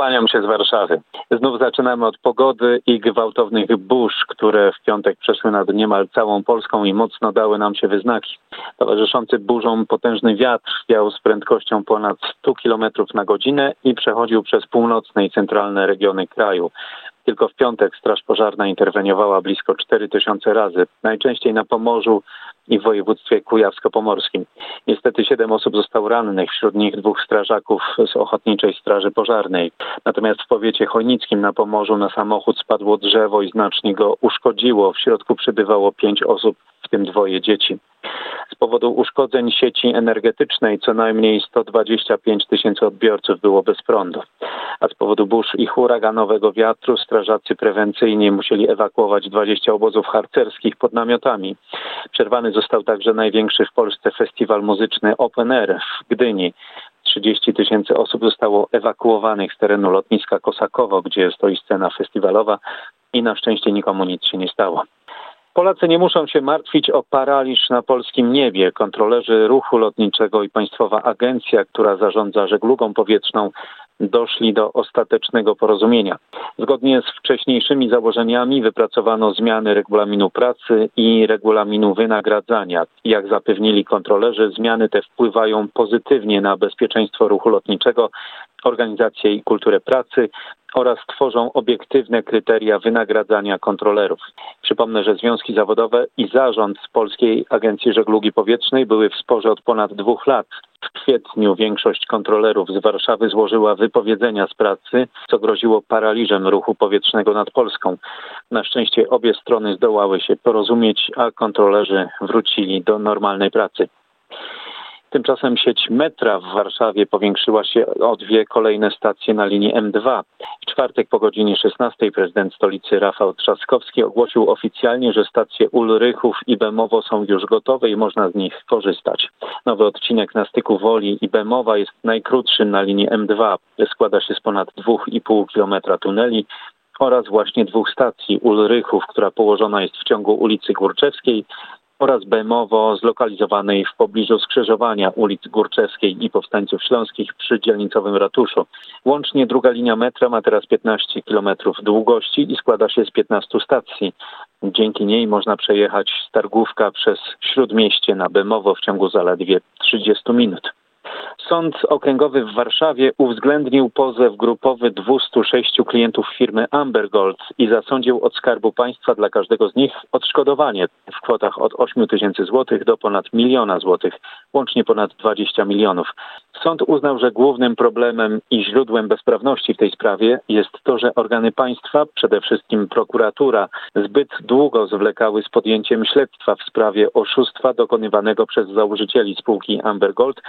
Kłaniam się z Warszawy. Znów zaczynamy od pogody i gwałtownych burz, które w piątek przeszły nad niemal całą Polską i mocno dały nam się wyznaki. Towarzyszący burzom potężny wiatr wiał z prędkością ponad 100 km na godzinę i przechodził przez północne i centralne regiony kraju. Tylko w piątek Straż Pożarna interweniowała blisko 4000 razy, najczęściej na Pomorzu i w województwie kujawsko-pomorskim. Niestety siedem osób zostało rannych, wśród nich dwóch strażaków z Ochotniczej Straży Pożarnej. Natomiast w powiecie chojnickim na Pomorzu na samochód spadło drzewo i znacznie go uszkodziło. W środku przybywało pięć osób, w tym dwoje dzieci. Z powodu uszkodzeń sieci energetycznej co najmniej 125 tysięcy odbiorców było bez prądu. A z powodu burz i huraganowego wiatru strażacy prewencyjnie musieli ewakuować 20 obozów harcerskich pod namiotami. Przerwany został także największy w Polsce festiwal muzyczny Open Air w Gdyni. 30 tysięcy osób zostało ewakuowanych z terenu lotniska Kosakowo, gdzie stoi scena festiwalowa i na szczęście nikomu nic się nie stało. Polacy nie muszą się martwić o paraliż na polskim niebie. Kontrolerzy ruchu lotniczego i Państwowa Agencja, która zarządza żeglugą powietrzną, doszli do ostatecznego porozumienia. Zgodnie z wcześniejszymi założeniami wypracowano zmiany regulaminu pracy i regulaminu wynagradzania. Jak zapewnili kontrolerzy, zmiany te wpływają pozytywnie na bezpieczeństwo ruchu lotniczego, organizację i kulturę pracy oraz tworzą obiektywne kryteria wynagradzania kontrolerów. Przypomnę, że związki zawodowe i zarząd Polskiej Agencji Żeglugi Powietrznej były w sporze od ponad dwóch lat. W kwietniu większość kontrolerów z Warszawy złożyła wypowiedzenia z pracy, co groziło paraliżem ruchu powietrznego nad Polską. Na szczęście obie strony zdołały się porozumieć, a kontrolerzy wrócili do normalnej pracy. Tymczasem sieć metra w Warszawie powiększyła się o dwie kolejne stacje na linii M2. W czwartek po godzinie 16 prezydent stolicy Rafał Trzaskowski ogłosił oficjalnie, że stacje Ulrychów i Bemowo są już gotowe i można z nich korzystać. Nowy odcinek na styku Woli i Bemowa jest najkrótszym na linii M2. Składa się z ponad 2,5 km tuneli, oraz właśnie dwóch stacji Ulrychów, która położona jest w ciągu ulicy Górczewskiej oraz Bemowo zlokalizowanej w pobliżu skrzyżowania ulic Górczewskiej i Powstańców Śląskich przy dzielnicowym ratuszu. Łącznie druga linia metra ma teraz 15 km długości i składa się z 15 stacji. Dzięki niej można przejechać z Targówka przez Śródmieście na Bemowo w ciągu zaledwie 30 minut. Sąd Okręgowy w Warszawie uwzględnił pozew grupowy 206 klientów firmy Ambergold i zasądził od Skarbu Państwa dla każdego z nich odszkodowanie w kwotach od 8 tysięcy złotych do ponad miliona złotych, łącznie ponad 20 milionów. Sąd uznał, że głównym problemem i źródłem bezprawności w tej sprawie jest to, że organy państwa, przede wszystkim prokuratura, zbyt długo zwlekały z podjęciem śledztwa w sprawie oszustwa dokonywanego przez założycieli spółki Ambergold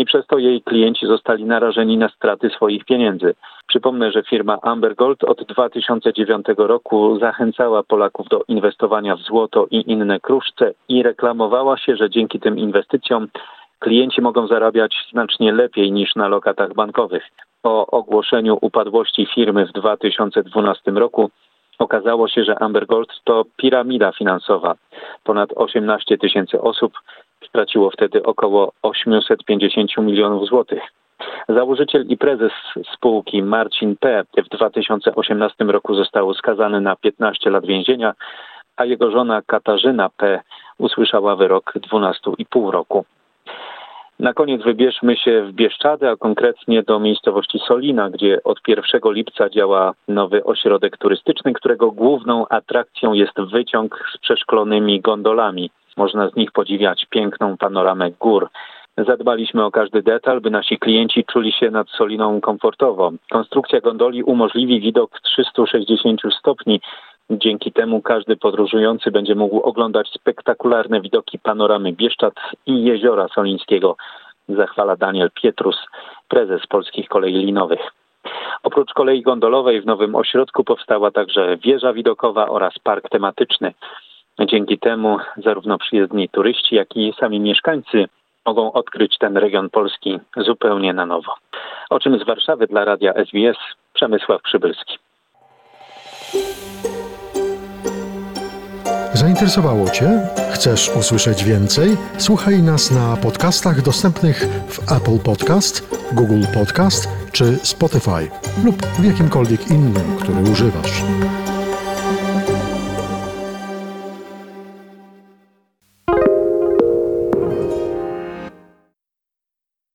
i przez to jej klienci zostali narażeni na straty swoich pieniędzy. Przypomnę, że firma Ambergold od 2009 roku zachęcała Polaków do inwestowania w złoto i inne kruszce i reklamowała się, że dzięki tym inwestycjom klienci mogą zarabiać znacznie lepiej niż na lokatach bankowych. Po ogłoszeniu upadłości firmy w 2012 roku okazało się, że Ambergold to piramida finansowa. Ponad 18 tysięcy osób straciło wtedy około 850 milionów złotych. Założyciel i prezes spółki Marcin P. w 2018 roku został skazany na 15 lat więzienia, a jego żona Katarzyna P. usłyszała wyrok 12,5 roku. Na koniec wybierzmy się w Bieszczady, a konkretnie do miejscowości Solina, gdzie od 1 lipca działa nowy ośrodek turystyczny, którego główną atrakcją jest wyciąg z przeszklonymi gondolami. Można z nich podziwiać piękną panoramę gór. Zadbaliśmy o każdy detal, by nasi klienci czuli się nad Soliną komfortowo. Konstrukcja gondoli umożliwi widok 360 stopni. Dzięki temu każdy podróżujący będzie mógł oglądać spektakularne widoki panoramy Bieszczad i jeziora Solińskiego, zachwala Daniel Pietrus, prezes polskich kolei linowych. Oprócz kolei gondolowej w nowym ośrodku powstała także wieża widokowa oraz park tematyczny. Dzięki temu zarówno przyjezdni turyści, jak i sami mieszkańcy mogą odkryć ten region Polski zupełnie na nowo. O czym z Warszawy dla radia SBS Przemysław Przybylski. Zainteresowało Cię? Chcesz usłyszeć więcej? Słuchaj nas na podcastach dostępnych w Apple Podcast, Google Podcast czy Spotify lub w jakimkolwiek innym, który używasz.